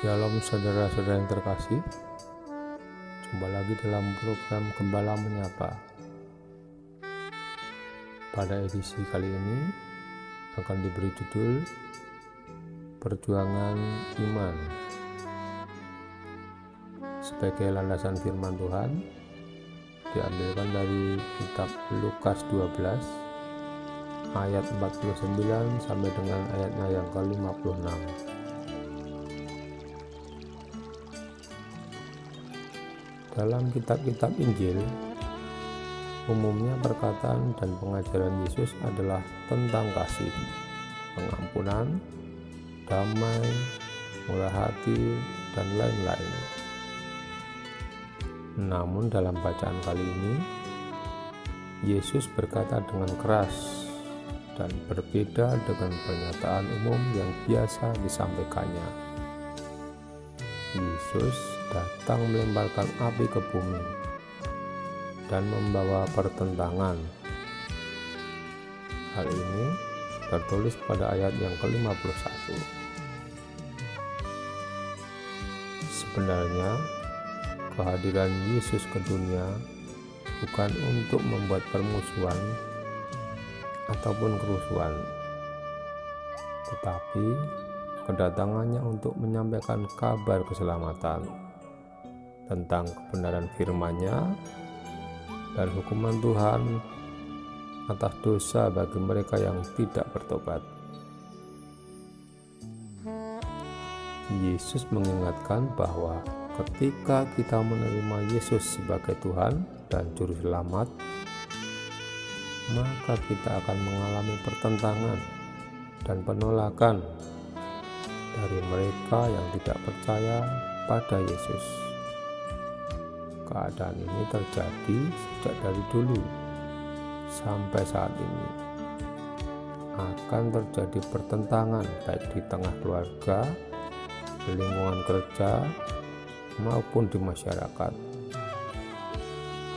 Shalom saudara-saudara yang terkasih. Jumpa lagi dalam program Gembala Menyapa. Pada edisi kali ini akan diberi judul Perjuangan Iman. Sebagai landasan firman Tuhan diambilkan dari kitab Lukas 12 ayat 49 sampai dengan ayatnya yang ke-56 Dalam kitab-kitab Injil, umumnya perkataan dan pengajaran Yesus adalah tentang kasih, pengampunan, damai, murah hati, dan lain-lain. Namun dalam bacaan kali ini, Yesus berkata dengan keras dan berbeda dengan pernyataan umum yang biasa disampaikannya. Yesus datang melemparkan api ke bumi dan membawa pertentangan. Hal ini tertulis pada ayat yang ke-51. Sebenarnya, kehadiran Yesus ke dunia bukan untuk membuat permusuhan ataupun kerusuhan, tetapi kedatangannya untuk menyampaikan kabar keselamatan tentang kebenaran firman-Nya dan hukuman Tuhan atas dosa bagi mereka yang tidak bertobat. Yesus mengingatkan bahwa ketika kita menerima Yesus sebagai Tuhan dan Juru Selamat, maka kita akan mengalami pertentangan dan penolakan dari mereka yang tidak percaya pada Yesus. Keadaan ini terjadi sejak dari dulu sampai saat ini. Akan terjadi pertentangan baik di tengah keluarga, lingkungan kerja, maupun di masyarakat.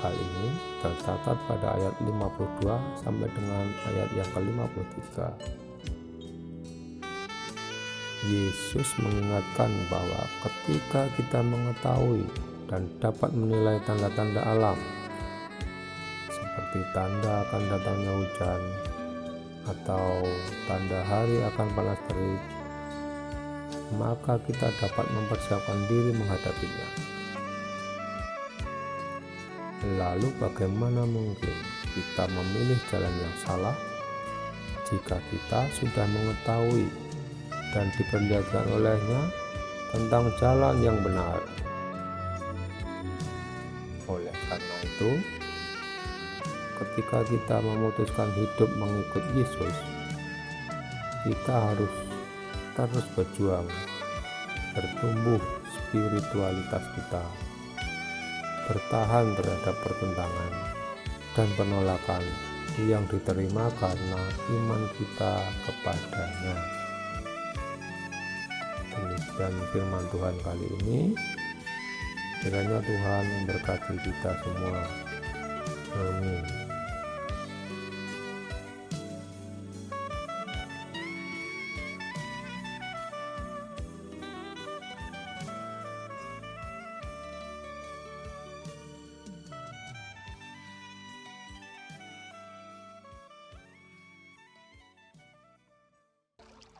Hal ini tercatat pada ayat 52 sampai dengan ayat yang ke-53. Yesus mengingatkan bahwa ketika kita mengetahui dan dapat menilai tanda-tanda alam, seperti tanda akan datangnya hujan atau tanda hari akan panas terik, maka kita dapat mempersiapkan diri menghadapinya. Lalu, bagaimana mungkin kita memilih jalan yang salah jika kita sudah mengetahui dan diperlihatkan olehnya tentang jalan yang benar. Oleh karena itu, ketika kita memutuskan hidup mengikut Yesus, kita harus terus berjuang, bertumbuh spiritualitas kita, bertahan terhadap pertentangan dan penolakan yang diterima karena iman kita kepadanya. Demikian firman Tuhan kali ini. Kiranya Tuhan memberkati kita semua her.